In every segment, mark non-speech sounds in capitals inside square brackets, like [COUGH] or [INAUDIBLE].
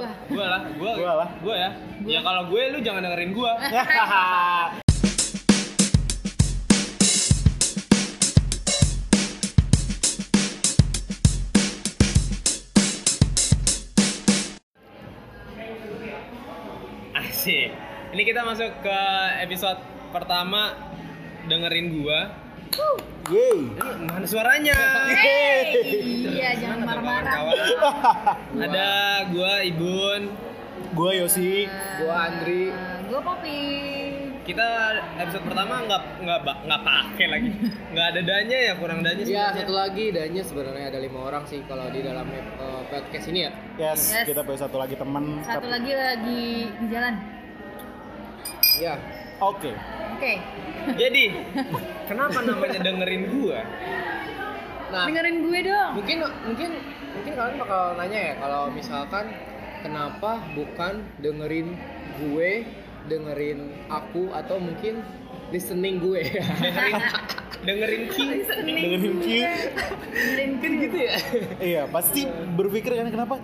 Gua. Gua lah, gua. Gua lah. Gua ya. Ya kalau gue lu jangan dengerin gua. [LAUGHS] Asik. Ini kita masuk ke episode pertama dengerin gua. Yeay. Mana suaranya? Iya jangan marah-marah. Ada gua Ibun. Gua Yosi. Gua Andri. Gue Popi. Kita episode pertama nggak nggak nggak pakai lagi. [LAUGHS] Nggak ada danya ya, kurang danya Ya sebenarnya. satu lagi dannya sebenarnya ada lima orang sih kalau di dalam eh, podcast ini ya. Yes, Yes. kita punya satu lagi teman. Satu lagi lagi di jalan. Ya. Oke. Oke. Jadi, kenapa namanya dengerin gua? Nah Dengerin gue dong. mungkin mungkin mungkin kalian bakal nanya ya kalau misalkan kenapa bukan dengerin gue, dengerin aku atau mungkin listening gue. Dengerin [LAUGHS] dengerin Q. Dengerin Q. Dengerin kan gitu ya. Iya, pasti berpikir kan kenapa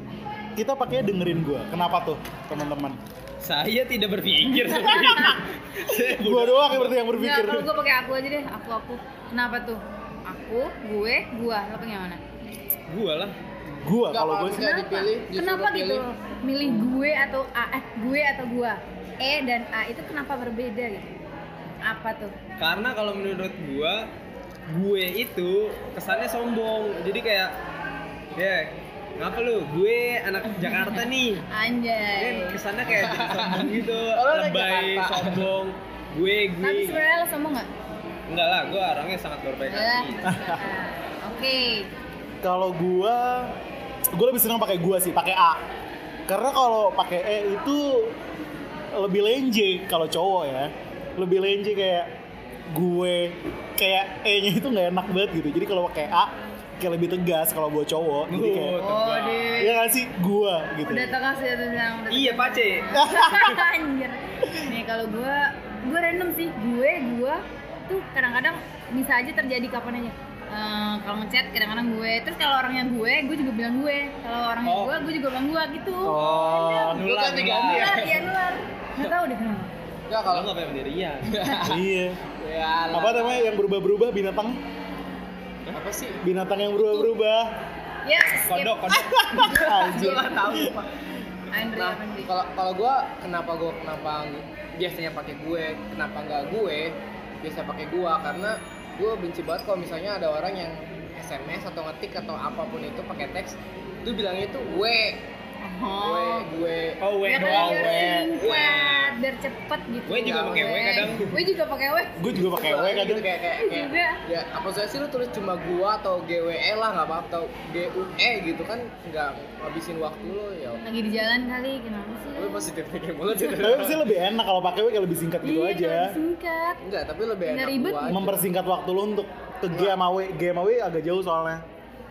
kita pakai dengerin gua. Kenapa tuh, teman-teman? Saya tidak berpikir [LAUGHS] seperti itu. Saya Gua doang yang berarti yang berpikir. kalau gue pakai aku aja deh. Aku aku. Kenapa tuh? Aku, gue, gua. Lo pengen yang mana? gua lah. Gua kalau gue sih disuruh Kenapa gitu? pilih. Milih gue atau A? Eh, gue atau gua? E dan A itu kenapa berbeda gitu? Apa tuh? Karena kalau menurut gua, gue itu kesannya sombong. Jadi kayak, ya, ngapa lu? Gue anak Jakarta nih. Kan Anjay. kesannya kayak jadi sombong gitu, [LAUGHS] Oh, lebay, sombong. Gue, gue. Tapi sebenarnya lo sombong nggak? Enggak lah, gue orangnya sangat berbaik hati. [LAUGHS] Oke. kalau gua gua lebih senang pakai gua sih, pakai A. Karena kalau pakai E itu lebih lenje kalau cowok ya. Lebih lenje kayak gue kayak E-nya itu nggak enak banget gitu. Jadi kalau pakai A kayak lebih tegas kalau buat cowok. Jadi kayak Oh, Oh, deh. Iya gak sih? Gua gitu. Udah tegas ya tuh bilang. udah Iya. Pace. [LAUGHS] Anjir. Nih kalau gua gua random sih. Gue gua tuh kadang-kadang bisa aja terjadi kapan aja. Eh, kalau ngechat kadang-kadang gue terus kalau orangnya gue gue juga bilang gue kalau orangnya Oh. gue gue juga bilang gue gitu Oh, Nular, nular. ya? nular ya nular nggak tahu deh kenapa Enggak Kalau nggak pengen pendirian. [LAUGHS] iya. ya lah. Apa namanya yang berubah-berubah binatang? Apa sih? Binatang yang berubah-berubah. ya Kodok, kodok. [LAUGHS] Anjir. Gua tahu Pak. Andre Nah, Andre. kalau kalau gua kenapa gua kenapa biasanya pakai gue, kenapa nggak gue? Biasa pakai gua karena gua benci banget kalau misalnya ada orang yang SMS atau ngetik atau apa pun itu pakai teks itu bilangnya itu gue, gue, oh gue. Oh, we biar doang, biar we. singkat biar cepet gitu Gue juga pakai we kadang. gue juga pakai we Gue juga pakai Gitu, kadang. kayak kayak kayak Juga. ya apa saya sih lu tulis cuma gua atau GWE lah nggak apa-apa atau GUE gitu kan nggak ngabisin waktu lo ya lagi di jalan kali kenapa sih Tapi positif banget sih Tapi sih lebih enak kalau pakai kayak lebih singkat gitu Iya, aja. singkat Enggak, tapi lebih enak. Mempersingkat waktu lu untuk ke G sama W. G sama W agak jauh soalnya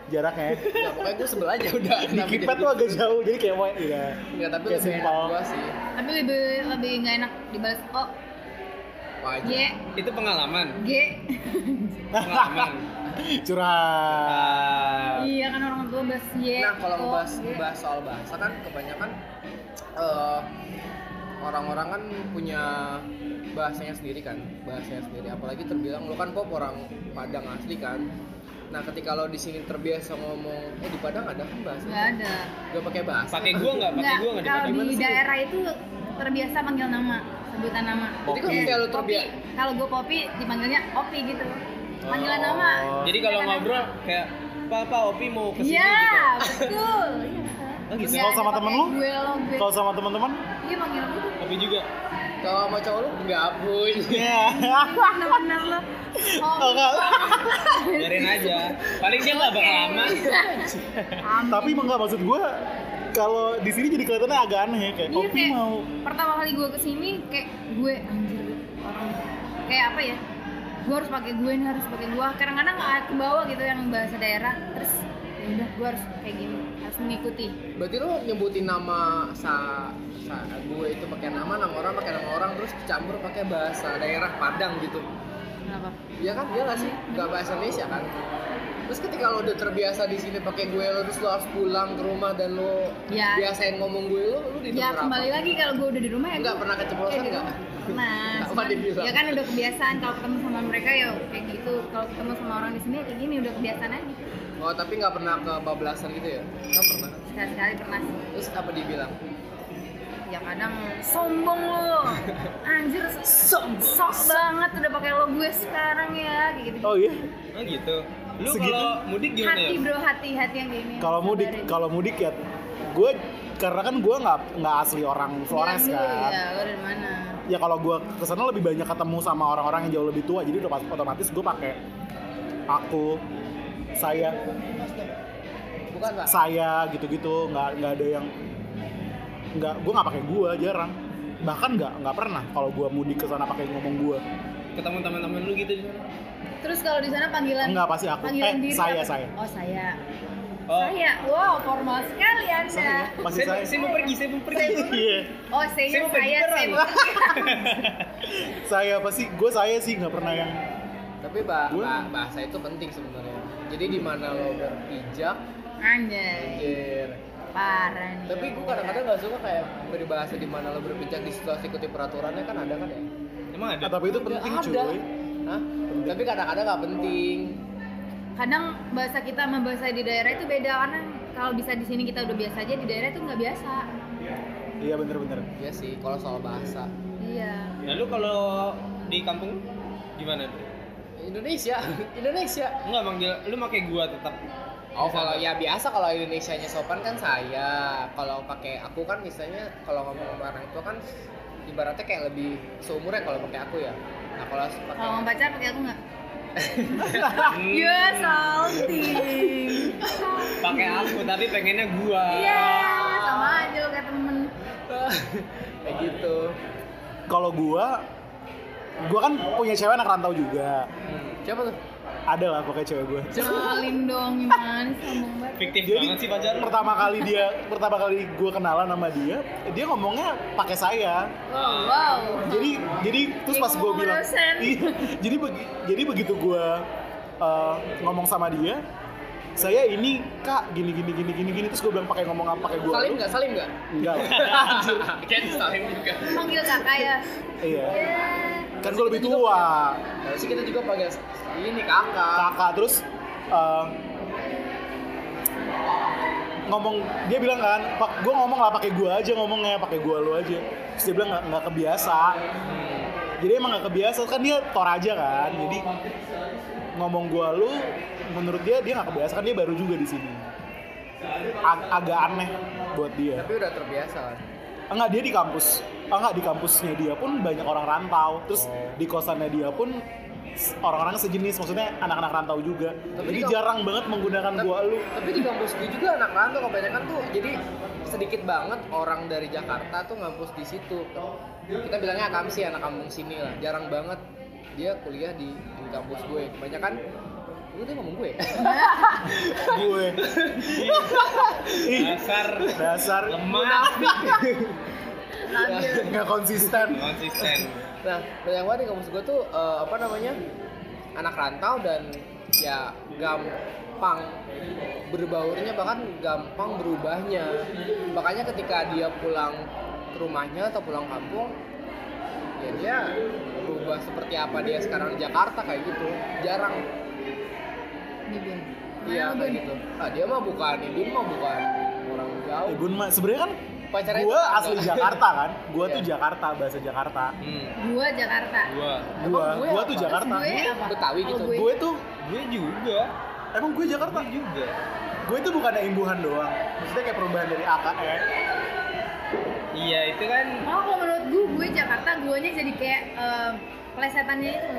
jaraknya. Ya, pokoknya gue sebel aja udah. [LAUGHS] Di keypad tuh agak jauh, jadi kayak W ya. Enggak, tapi Kayak lebih enak simpel. sih. tapi lebih lebih nggak enak dibalas oh Wajib. G Itu pengalaman. G Pengalaman. [LAUGHS] Curhat. Iya kan orang tua balas Y Nah, kalau ngebahas bahas soal bahasa kan kebanyakan eh, orang-orang kan punya bahasanya sendiri kan, bahasanya sendiri. Apalagi terbilang lo kan pop orang Padang asli kan. Nah, ketika lo di sini terbiasa ngomong, eh di Padang ada kan bahasa? nggak ada Gak pakai bahasa. pakai gua nggak? Pakai gua nggak kalau di sih? daerah itu terbiasa panggil nama sebutan nama Jadi kalau misalnya lo terbiasa, kalau gue Popi dipanggilnya Opi gitu panggilan Oh. nama Jadi kalau ngobrol kayak Papa Opi mau ke sini Iya, gitu. betul. [LAUGHS] Iya. Oh, gitu. Kalau ada sama temen lu? Gue gue. Kalau sama teman-teman? Iya panggil gitu. Opi juga. kalau sama cowok lo nggak punya. Iya. Bener-bener lo. Oh, Oh, enggak. Biarin aja. Paling dia nggak bakal lama. Amin. [LAUGHS] Tapi emang enggak maksud gua kalau di sini jadi kelihatannya agak aneh ya kayak Iya kopi kayak mau pertama kali gue ke sini kayak gue anjir orang kayak apa ya? Gue harus pakai gue nih harus pakai gue. Kadang-kadang nggak ke bawah gitu yang bahasa daerah. Terus udah gue harus kayak gini harus mengikuti. Berarti lo nyebutin nama sa, sa gue itu pakai nama, nama orang pakai nama orang terus dicampur pakai bahasa daerah Padang gitu. Kenapa? Iya kan? Iya nggak sih? Nggak bahasa Indonesia kan? Terus ketika lo udah terbiasa di sini pakai gue lo terus lo harus pulang ke rumah dan lo Ya. biasain ngomong gue lo, lo di ya kembali lagi kalau gue udah di rumah ya Enggak gua- pernah keceplosan nggak? Pernah. Cuman? Ya kan udah kebiasaan kalau ketemu sama mereka ya kayak gitu. Kalau ketemu sama orang di sini ya kayak gini udah kebiasaan aja. Oh tapi nggak pernah kebablasan gitu ya? Nggak pernah. Sekali-sekali pernah sih. Terus apa dibilang? Ya kadang sombong lu. [LAUGHS] Anjir sok sok banget udah pakai lo gue sekarang ya kayak gitu. Oh iya. Oh gitu. Lu kalau mudik gimana ya? hati bro hati hati yang gini. Kalau mudik, kalau mudik ya gue karena kan gue nggak nggak asli orang Flores Bilang dulu, kan. Ya, lo dari mana? Ya kalau gue ke sana lebih banyak ketemu sama orang-orang yang jauh lebih tua, jadi udah otomatis gue pakai aku, saya, Bukan pak? saya gitu-gitu, nggak nggak ada yang nggak gue nggak pakai gue jarang bahkan nggak nggak pernah kalau gue mudik ke sana pakai ngomong gue Ketemu teman-teman lu gitu di sana? Terus kalau di sana panggilan Enggak, pasti aku. Panggilan Eh, diri saya, apa? saya. Oh, saya. Oh. Saya. Wow, formal sekali Anda. saya pasti Saya, saya saya mau pergi, saya mau pergi. iya Oh, saya Saya mau pergi saya, saya. mau pergi. [LAUGHS] saya pasti gue saya sih nggak pernah yang Tapi bah, bah- bahasa itu penting sebenarnya. Jadi di mana lo berpijak, Anjay. anjir. Parah nih. Tapi gue kadang-kadang nggak suka kayak beri bahasa di mana lo berpijak di situasi ikuti peraturannya kan ada kan ya? Emang ada? Ah, tapi itu penting ada. cuy Hah? Tapi kadang-kadang nggak penting. Kadang bahasa kita sama bahasa di daerah itu beda karena kalau bisa di sini kita udah biasa aja di daerah itu nggak biasa. iya bener-bener Iya sih, kalau soal bahasa Iya. Lalu kalau di kampung gimana? Indonesia, [LAUGHS] Indonesia. Enggak manggil, lu pakai gua tetap. Oh kalau ya biasa kalau Indonesianya sopan kan saya. Kalau pakai aku kan misalnya kalau ngomong sama orang tua kan ibaratnya kayak lebih seumurnya kalau pakai aku ya. Nah kalau pakai Kalau mau pacar pakai aku nggak? [LAUGHS] Hmm, Ya salting. Pakai aku tapi pengennya gua. Iya, sama aja lo kayak temen. [LAUGHS] kayak gitu. kalau gue gue kan punya cewek anak rantau juga. Siapa tuh? ada lah pokoknya cewek gue Salim dong gimana sih sombong banget. Fiktif jadi banget sih pacar pertama kali dia pertama kali gue kenalan sama dia dia ngomongnya pakai saya Wow, wow. jadi jadi terus pas gue bilang iya [LAUGHS] jadi begi- jadi begitu gue uh, ngomong sama dia saya ini kak gini gini gini gini gini terus gue bilang pakai ngomong apa pakai gue Salim nggak? Salim nggak? enggak. [LAUGHS] Kan salim juga. Panggil kakak ya. iya Ya. Kan gue lebih tua. Nah, sih kita juga panggil ini kakak. kakak terus uh, ngomong dia bilang kan pak gue ngomong lah pakai gue aja ngomongnya pakai gue lu aja. Terus dia bilang nggak nggak kebiasa. Jadi emang nggak kebiasa kan dia toraja kan. Jadi ngomong gue lu menurut dia dia nggak kebiasa kan dia baru juga di sini. Ag- agak aneh buat dia. Tapi udah terbiasa. Kan. enggak dia di kampus enggak di kampusnya dia pun banyak orang rantau terus Oh. di kosannya dia pun orang-orang sejenis maksudnya anak-anak rantau juga Tapi jadi jarang banget menggunakan Tapi- gua lu Tapi di kampus gue juga anak rantau kebanyakan tuh jadi sedikit banget orang dari Jakarta tuh ngampus di situ. Kita bilangnya akamsi anak kampung sini lah. Jarang banget dia kuliah di, di kampus gue. Kebanyakan lu tuh ngomong gue. [LAUGHS] gue [LAUGHS] Dasar dasar lemah, [LAUGHS] nggak konsisten konsisten. nah, banyak banget di kampus gue tuh eh, apa namanya? anak rantau dan ya gampang berbaurnya bahkan gampang berubahnya. Makanya ketika dia pulang ke rumahnya atau pulang kampung ya dia berubah seperti apa dia sekarang di Jakarta kayak gitu. Jarang. Iya kayak gitu. Ah dia mah bukan ibun mah bukan orang jauh. Ibun mah sebenarnya kan Pacarnya gue tetangga. asli Jakarta kan gue tuh Iya. Jakarta bahasa Jakarta Hmm, Gua Jakarta. gua, gue gue apa? tuh Jakarta Gue apa? Betawi Oh, gitu. gue. gue tuh gue juga, emang gue Jakarta gue juga. gue tuh bukan imbuhan doang maksudnya kayak perubahan dari A ke E Iya itu kan Oh, kalau menurut gue, gue Jakarta, guanya jadi kayak em, plesetannya itu.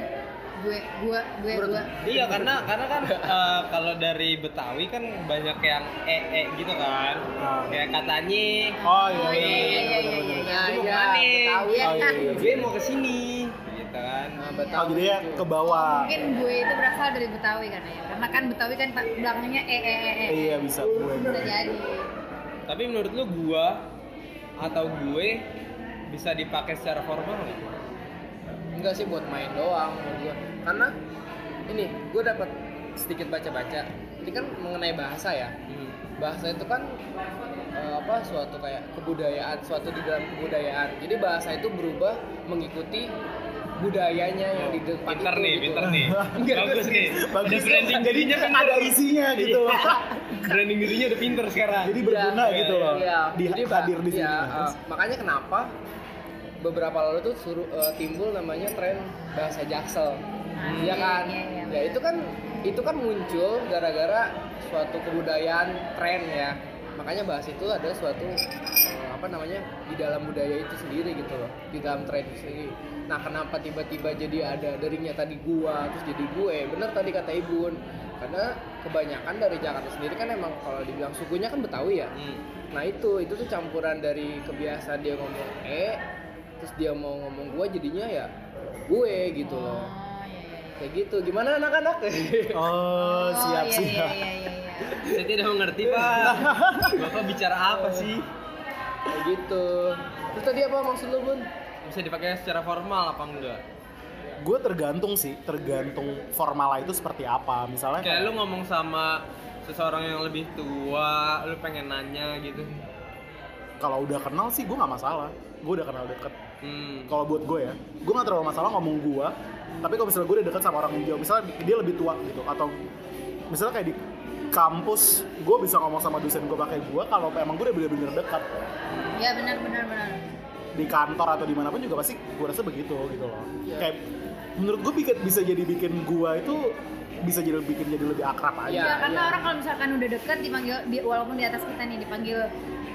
Gue, gue, gue, gue. Iya karena karena kan eh, kalau dari Betawi kan banyak yang e e gitu kan, Ah. kayak katanya. oh iya Oh, iya iya, iya, iya, iya, iya. Iya? Betawi. Iya. Oh, iya, iya. Gue mau ke sini, gitu kan. Nah, oh Betawi jadi ya ke bawah Mungkin gue itu berasal dari Betawi kan ya. Karena kan Betawi kan belakangnya e e e e. iya bisa gue Bisa jadi. Tapi menurut lu gua atau gue bisa dipakai secara formal nggak? Enggak sih buat main doang menurut gua. Karena ini gue dapat sedikit baca-baca ini kan mengenai bahasa ya Hmm. bahasa itu kan eh, apa suatu kayak kebudayaan suatu di dalam kebudayaan jadi bahasa itu berubah mengikuti budayanya yang di depan Pinter itu, nih, gitu. pinter nih. [LAUGHS] Enggak, Bagus nih. Bagus. Ada branding dirinya pinter. [LAUGHS] ada isinya [LAUGHS] gitu branding dirinya udah pinter sekarang. jadi berguna Iya, gitu loh Iya, di jadi hadir di sini iya, eh, makanya kenapa beberapa lalu tuh suruh eh, timbul namanya tren bahasa jaksel. Ah, Iya kan? iya, iya, ya itu kan itu kan muncul gara-gara suatu kebudayaan tren ya. Makanya bahasa itu adalah suatu eh, apa namanya di dalam budaya itu sendiri gitu loh, di dalam tren itu sendiri. Nah, kenapa tiba-tiba jadi ada darinya tadi gua terus jadi gue? Bener tadi kata Ibun. Karena kebanyakan dari Jakarta sendiri kan emang kalau dibilang sukunya kan Betawi ya. Hmm. Nah itu itu tuh campuran dari kebiasaan dia ngomong eh terus dia mau ngomong gua jadinya ya gue gitu loh. Oh, iya, iya, iya. Kayak gitu. Gimana anak-anak? [LAUGHS] oh siap iya, siap Iya, iya, iya, iya. Saya tidak mengerti pak. [LAUGHS] Bapak bicara apa sih? Kayak gitu. Terus tadi apa maksud lu, Bun? Bisa dipakai secara formal apa enggak? gue tergantung sih tergantung formal itu seperti apa misalnya Kayak lu ngomong sama seseorang yang lebih tua, lu pengen nanya gitu. kalau udah kenal sih gue nggak masalah gue udah kenal deket Hmm. kalau buat gue ya gue nggak terlalu masalah ngomong gue tapi kalau misalnya gue udah deket sama orang yang jauh misalnya dia lebih tua gitu atau misalnya kayak di kampus gue bisa ngomong sama dosen gue pakai gue kalau emang gue udah bener-bener dekat Iya benar benar benar. di kantor atau di mana pun juga pasti gue rasa begitu gitu loh Iya. kayak menurut gue bikin bisa jadi bikin gue itu bisa jadi bikin jadi lebih akrab aja Iya, karena iya. orang kalau misalkan udah deket dipanggil di, walaupun di atas kita nih dipanggil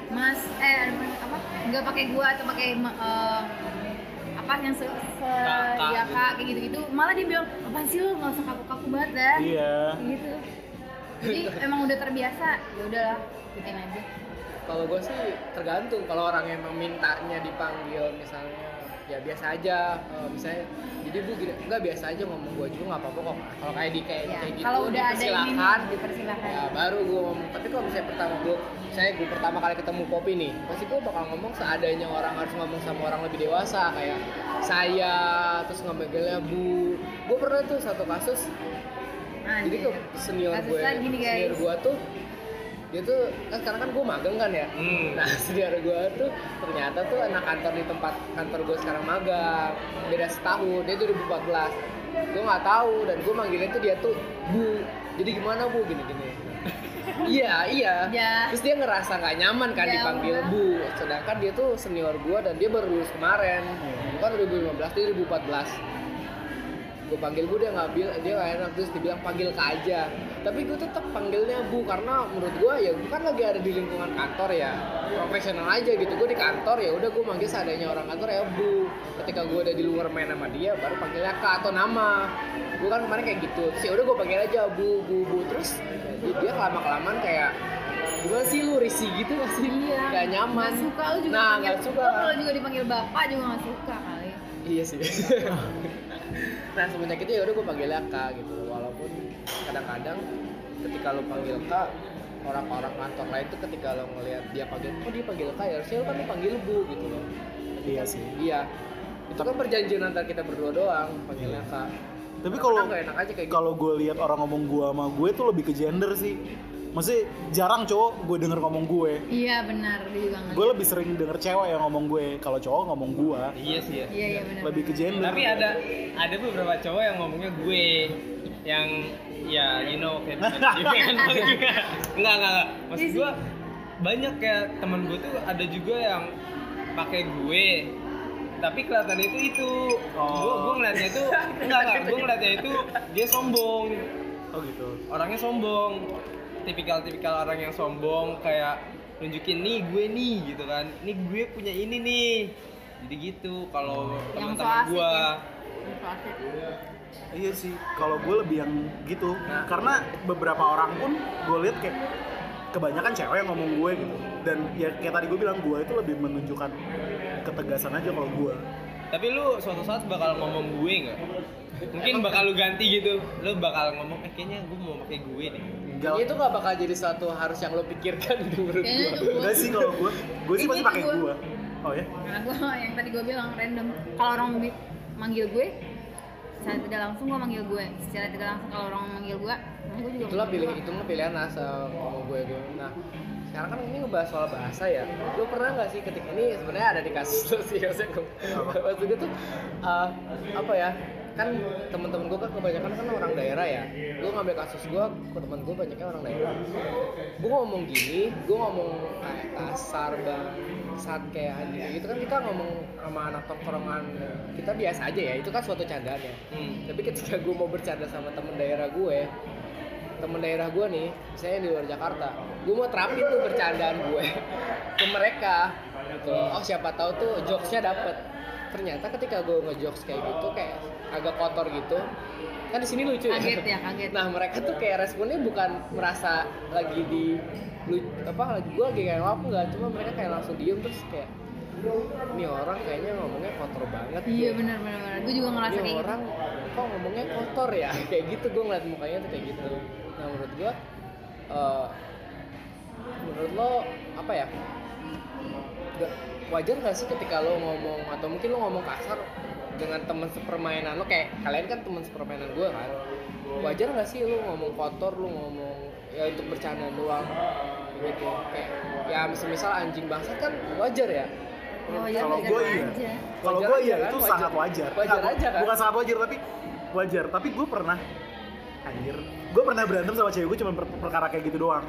Mas eh apa nggak pakai gua atau pakai eh, apa yang se, se Kak, kak, ya gitu. kak kayak gitu gitu malah dia bilang apa sih lu? Nggak usah kaku kaku banget dah. Iya. Gitu. Jadi emang udah terbiasa. Ya udahlah ikutin aja. Kalau gue sih tergantung. Kalau orang emang mintanya dipanggil misalnya ya biasa aja. Eh, misalnya jadi bu gini, enggak biasa aja ngomong gue juga nggak apa-apa kok. Kalau kayak di kayak, Ya, kayak gitu kalau udah ada ini dipersilakan. ya baru gue ngomong tapi kalau misalnya pertama gue saya gue pertama kali ketemu kopi nih pasti gue bakal ngomong seadanya orang harus ngomong sama orang lebih dewasa kayak saya terus ngemegelnya bu gue pernah tuh satu kasus jadi Anjir. tuh senior gue Kasusnya gini, guys. senior gue tuh dia tuh kan sekarang kan gue magang kan ya. Hmm. nah [LAUGHS] senior gue tuh ternyata tuh anak kantor di tempat kantor gue sekarang magang. Beda setahun dia 2014 gue nggak tahu dan gue manggilnya tuh dia tuh bu. Jadi gimana bu? Gini gini [LAUGHS] iya. Iya. Ya. terus dia ngerasa nggak nyaman kan Ya dipanggil bu. Sedangkan dia tuh senior gue dan dia baru lulus kemarin. Bukan 2015 dia 2014 gue panggil bu dia nggak bilang dia nggak enak terus dibilang panggil kak aja. Tapi gue tetap panggilnya bu karena menurut gue ya gue kan lagi ada di lingkungan kantor ya. Profesional aja gitu gue di kantor ya udah gue manggil seadanya orang kantor ya bu. Ketika gue udah di luar main sama dia baru panggilnya kak atau nama. Gue kan kemarin kayak gitu terus ya udah gue panggil aja bu bu bu. Terus dia, dia kelama kelamaan kayak gimana sih lu risih gitu gak sih? Iya. gak nyaman. Nggak suka lu juga nah dipanggil- nggak suka. Lu kalau juga dipanggil bapak juga nggak suka kali. Iya sih. [LAUGHS] nah semenjak itu ya udah gue panggilnya kak gitu. Walaupun kadang-kadang ketika lo panggil kak orang-orang kantor lain tuh ketika lo ngelihat dia panggil, oh dia panggil kak ya harusnya lo kan lo panggil bu gitu loh. iya sih Iya. Itu kan perjanjian antar kita berdua doang panggilnya kak. tapi kalau nggak enak aja kayak gitu. kalau gue lihat orang ngomong gue sama gue tuh lebih ke gender sih Maksudnya jarang cowok gue denger ngomong gue. Iya benar juga gue lebih sering denger cewek yang ngomong gue. Kalau cowok ngomong gue Iya sih ya. iya iya benar lebih ke gender. Tapi ada ada beberapa cowok yang ngomongnya gue. Yang ya you know kayak [LAUGHS] juga. Enggak enggak enggak. Maksud gue banyak kayak temen gue tuh ada juga yang pakai gue. Tapi kelihatan itu itu. Oh. gue gue ngeliatnya itu enggak enggak gue ngeliatnya itu dia sombong. Oh gitu. Orangnya sombong tipikal-tipikal orang yang sombong kayak nunjukin nih gue nih gitu kan nih gue punya ini nih jadi gitu kalau teman-teman gue ya. Iya sih, kalau gue lebih yang gitu. Karena beberapa orang pun gue lihat kayak kebanyakan cewek yang ngomong gue gitu. Dan ya kayak tadi gue bilang gue itu lebih menunjukkan ketegasan aja kalau gue. tapi lu suatu saat bakal ngomong gue nggak mungkin bakal lu ganti gitu lu bakal ngomong eh kayaknya gue mau pakai gue nih Itu gak bakal jadi suatu harus yang lo pikirkan gitu [LAUGHS] menurut gue. enggak sih kalau gue. Gue sih pasti pakai gua. gue. Oh ya? Nah, gue [LAUGHS] yang tadi gue bilang random. Kalau orang manggil gue, secara tidak langsung gue manggil gue secara tidak langsung kalau orang manggil gue nah gue juga itulah pilih itu mah pilihan asal sama gue gue nah sekarang kan ini ngebahas soal bahasa ya lu pernah nggak sih ketika ini sebenarnya ada di kasus lu [LAUGHS] sih maksudnya gue- maksud gue tuh uh, apa ya kan teman-teman gue kan kebanyakan kan orang daerah ya. Gue ngambil kasus gue ke teman gue banyaknya orang daerah. Gue ngomong gini gue ngomong kayak kasar bangsat kayak anjing gitu kan kita ngomong sama anak tongkrongan kita biasa aja ya itu kan suatu candaan ya. Hmm. tapi ketika gue mau bercanda sama temen daerah gue temen daerah gue nih misalnya di luar Jakarta gue mau terapin tuh bercandaan gue [LAUGHS] ke mereka. Gitu. oh siapa tahu tuh jokesnya dapet ternyata ketika gue ngejokes kayak gitu kayak agak kotor gitu kan di sini lucu ya. Kaget ya kaget. Nah mereka tuh kayak responnya bukan merasa lagi di lu apa lagi gue lagi kayak apa enggak cuma mereka kayak langsung diem terus kayak ini orang kayaknya ngomongnya kotor banget. Iya deh." benar benar benar. Gue juga ngerasa ini kayak gitu. orang kok ngomongnya kotor ya? [LAUGHS] Kayak gitu gue ngeliat mukanya tuh kayak gitu. Nah menurut gue eh, menurut lo apa ya? Gak- wajar gak sih ketika lo ngomong atau mungkin lo ngomong kasar dengan teman sepermainan lo kayak kalian kan teman sepermainan gue kan wajar gak sih lo ngomong kotor lo ngomong ya untuk bercanda doang gitu kayak ya misal misal anjing bangsat kan wajar ya oh ya Kalau wajar gue iya. Kalau Wajar gue iya kan? itu Wajar. sangat wajar. Wajar Nggak, aja kan? Bukan sangat wajar tapi wajar. Tapi gue pernah anjir. Gue pernah berantem sama cewek gue cuma per- perkara kayak gitu doang.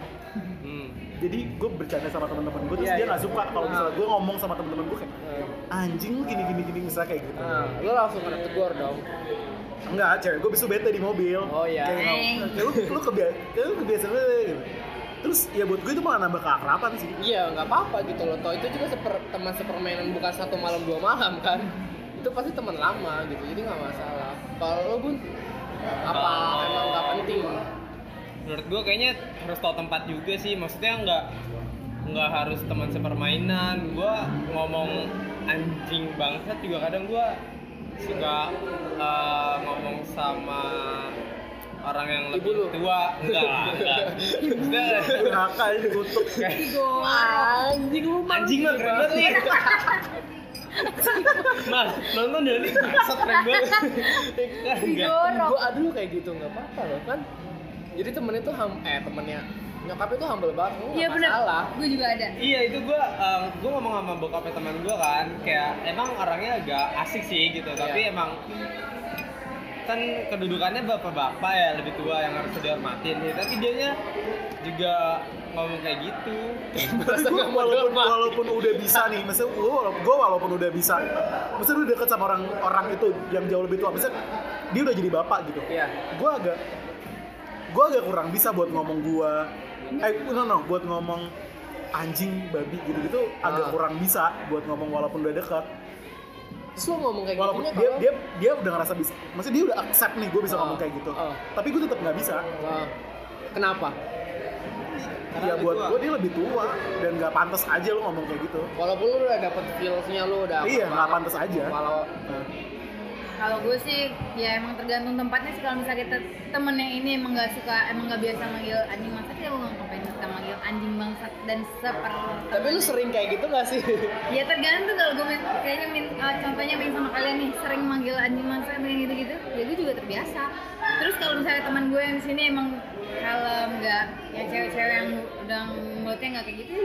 Hmm. Jadi gue bercanda sama teman-teman gue terus Iya, dia iya. nggak suka kalau misalnya Ah. gue ngomong sama teman-teman gue kayak Nah, anjing lu gini gini gini misalnya kayak gitu. nah, lo langsung kena tegur dong Enggak, cewek gue besok bete di mobil. Oh, iya. Kayak, kayak lu lu kebiasa, kayak lu kebiasa banget gitu. Terus ya buat gue itu malah nambah keakraban sih. Iya, nggak apa-apa gitu loh. Toh itu juga seper, teman sepermainan bukan satu malam dua malam kan. Itu pasti teman lama gitu, jadi nggak masalah. Kalau lo bun, apa emang nggak penting? menurut gua kayaknya harus tahu tempat juga sih. Maksudnya nggak nggak harus teman sepermainan. Gua ngomong anjing bangsat juga kadang gua suka eh, ngomong sama orang yang Ibu lebih lu? tua. Enggak enggak Maksudnya, Durhaka ini kayak, Anjing lu anjing mah keren banget nih [LAUGHS] Mas, nonton deh nih, bangsat keren banget Dorong. Gue aduh kayak gitu nggak apa-apa loh kan. Jadi temennya tuh ham, eh temennya nyokapnya tuh humble banget, nggak iya benar masalah. gue juga ada Iya itu gue gue ngomong sama bokapnya teman gue kan kayak emang orangnya agak asik sih gitu tapi Iya. emang kan kedudukannya bapak-bapak ya lebih tua yang harus dihormatin ya, tapi dianya juga ngomong kayak gitu [LAUGHS] Tapi gue walaupun, walaupun udah bisa nih, maksudnya gue walaupun, gue walaupun udah bisa, maksudnya lu deket sama orang orang itu yang jauh lebih tua, maksudnya dia udah jadi bapak gitu. Iya. Gue agak, gue agak kurang bisa buat ngomong gue, eh no no, buat ngomong anjing, babi gitu-gitu agak Ah. kurang bisa buat ngomong walaupun udah deket. Terus lo ngomong kayak Walaupun dia, kalau- dia dia udah ngerasa bisa, maksudnya dia udah accept nih gue bisa Ah. ngomong kayak gitu. Ah. Tapi gue tetap nggak bisa. Wah, kenapa? Karena ya buat gue dia lebih tua dan nggak pantas aja lo ngomong kayak gitu. Walaupun lu udah dapet feelsnya lu udah Iya, nggak pantas aja. Walau Nah. kalau gue sih ya emang tergantung tempatnya sih kalau misalnya kita temennya ini emang nggak suka emang nggak biasa manggil anjing bangsat ya gue nggak ngapain kita manggil anjing bangsat dan seper tapi lu sering kayak gitu gak sih? ya tergantung kalau gue main- kayaknya main, eh, contohnya main sama kalian nih sering manggil anjing bangsat kayak gitu gitu ya gue juga terbiasa terus kalau misalnya teman gue yang di sini emang kalem nggak yang cewek-cewek yang udah mulutnya nggak kayak gitu ya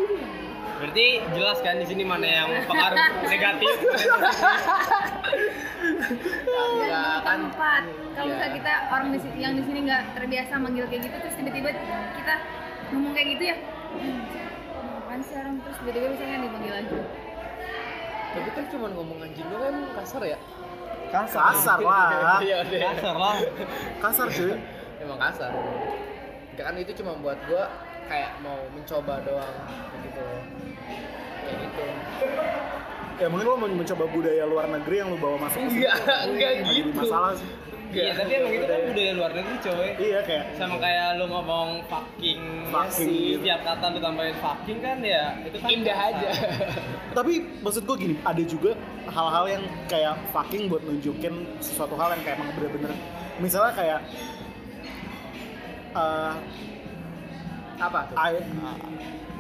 berarti jelas kan di sini mana yang [LAUGHS] pengaruh negatif Enggak kan. tempat kalau Iya. misalnya kita orang di sini yang di sini nggak terbiasa manggil kayak gitu terus tiba-tiba kita ngomong kayak gitu ya "Hmm, apaan sih orang terus tiba-tiba misalnya dipanggil lagi Tapi kan cuma ngomong anjing doang emang kasar ya? Kasar lah. Iya deh. kasar lah Kasar cuy. Emang kasar. Ya kan itu cuma buat gua kayak mau mencoba doang gitu loh. Kayak gitu. Ya mungkin lo mau mencoba budaya luar negeri yang lo bawa masuk sini. Enggak, enggak Nggak jadi gitu. masalah sih. iya tapi emang itu kan budaya luar negeri coy Iya kayak sama kayak lu ngomong fucking Fucking. setiap kata lu tambahin fucking kan ya itu kan Indah aja. [LAUGHS] tapi maksud gue gini ada juga hal-hal yang kayak fucking buat nunjukin sesuatu hal yang kayak emang bener-bener misalnya kayak eh Apa tuh? I-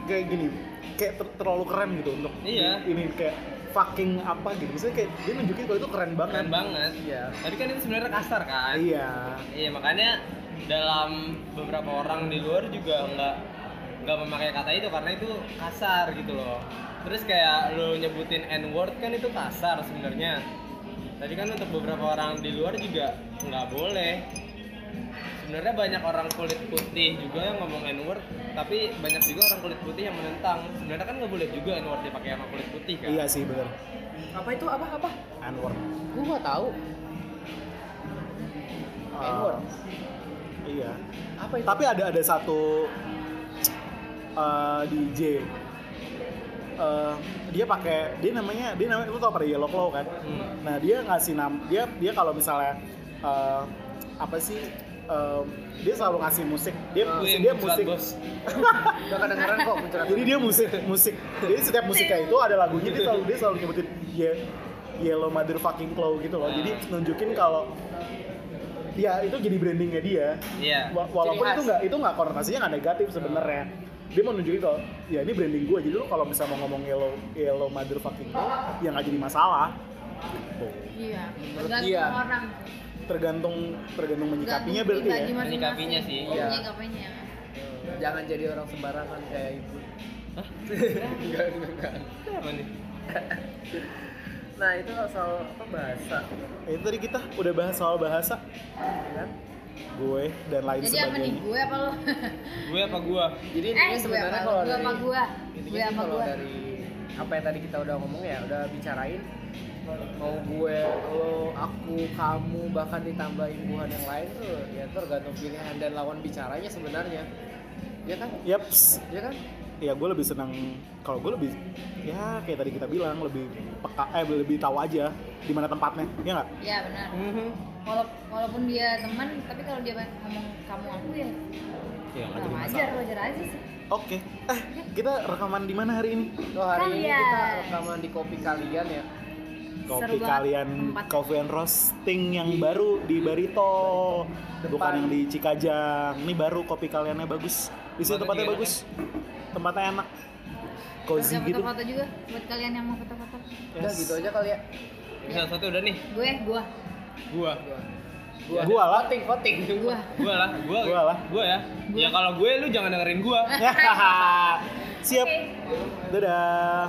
kayak gini kayak ter- terlalu keren gitu untuk Iya. ini kayak fucking apa gitu. Maksudnya kayak dia nunjukin kalau itu keren banget. Keren banget. Iya. tadi kan itu sebenarnya kasar kan? Iya. Iya makanya dalam beberapa orang di luar juga nggak nggak memakai kata itu karena itu kasar gitu loh. Terus kayak lo nyebutin n word kan itu kasar sebenarnya. Tadi kan untuk beberapa orang di luar juga nggak boleh sebenarnya banyak orang kulit putih juga yang ngomong n word tapi banyak juga orang kulit putih yang menentang sebenarnya kan nggak boleh juga n word dipakai sama kulit putih kan iya sih bener Apa itu? Apa apa? N-word Gua nggak tahu. Ah, N-word. iya Apa itu? tapi ada ada satu eh, DJ Eh, dia pakai dia namanya dia namanya lu tau pada Yellow Claw kan Hmm. nah dia ngasih nam dia dia kalau misalnya eh, apa sih eh, dia selalu ngasih musik dia Ah, musik dia musik. Udah [LAUGHS] kedengeran kok muncrat. jadi dia musik musik jadi setiap musiknya itu ada lagunya dia selalu dia selalu nyebutin ye- Yellow Motherfucking Claw gitu loh jadi Ah. nunjukin kalau ya itu jadi brandingnya dia iya Wa- walaupun Ciri itu nggak itu nggak konotasinya nggak negatif sebenarnya dia mau nunjukin kalau ya ini branding gue jadi lu kalau misalnya mau ngomong yellow yellow motherfucking claw ya nggak jadi masalah gitu. Iya. Menurut Tergantung dia. orang. Tergantung tergantung menyikapinya berarti ya. Menyikapinya sih, Oh, iya. menyikapinya. Jangan jadi orang sembarangan kayak ibu. Hah? [LAUGHS] enggak, enggak, enggak. apa nih Nah, itu soal apa bahasa, Eh, itu tadi kita udah bahas soal bahasa ya kan? gue dan lain Jadi apa nih? sebagainya Gue apa lo? gue apa gua Jadi eh, gue sebenarnya kalau Gue dari apa gue? Gue apa kalau gue? dari apa yang tadi kita udah ngomong ya, udah bicarain mau gue, lo, aku, kamu, bahkan ditambahin buhan yang lain tuh ya tergantung pilihan dan lawan bicaranya sebenarnya. Ya kan? Yaps, Ya kan? ya gue lebih senang kalau gue lebih ya kayak tadi kita bilang lebih peka eh lebih tahu aja di mana tempatnya ya nggak Ya benar. Mhm. Wala- walaupun dia teman, tapi kalau dia ngomong kamu aku ya ya nggak wajar, masalah wajar aja sih. oke eh kita rekaman di mana hari ini So hari ini kita Kalian. rekaman di kopi kalian ya. Kopi Seru kalian tempat. coffee and roasting yang baru di Barito Depan. bukan yang di Cikajang ini baru kopi kaliannya bagus di sini Tempatnya juga bagus tempatnya enak cozy Ada gitu foto-foto juga buat kalian yang mau foto-foto. Udah gitu aja kali ya. bisa satu udah nih Gue, gue, gua Gua. Gua lah. voting, voting. gue. gua lah gua Gua lah. gua ya ya kalau gue lu jangan dengerin gua [LAUGHS] siap Oke. dadah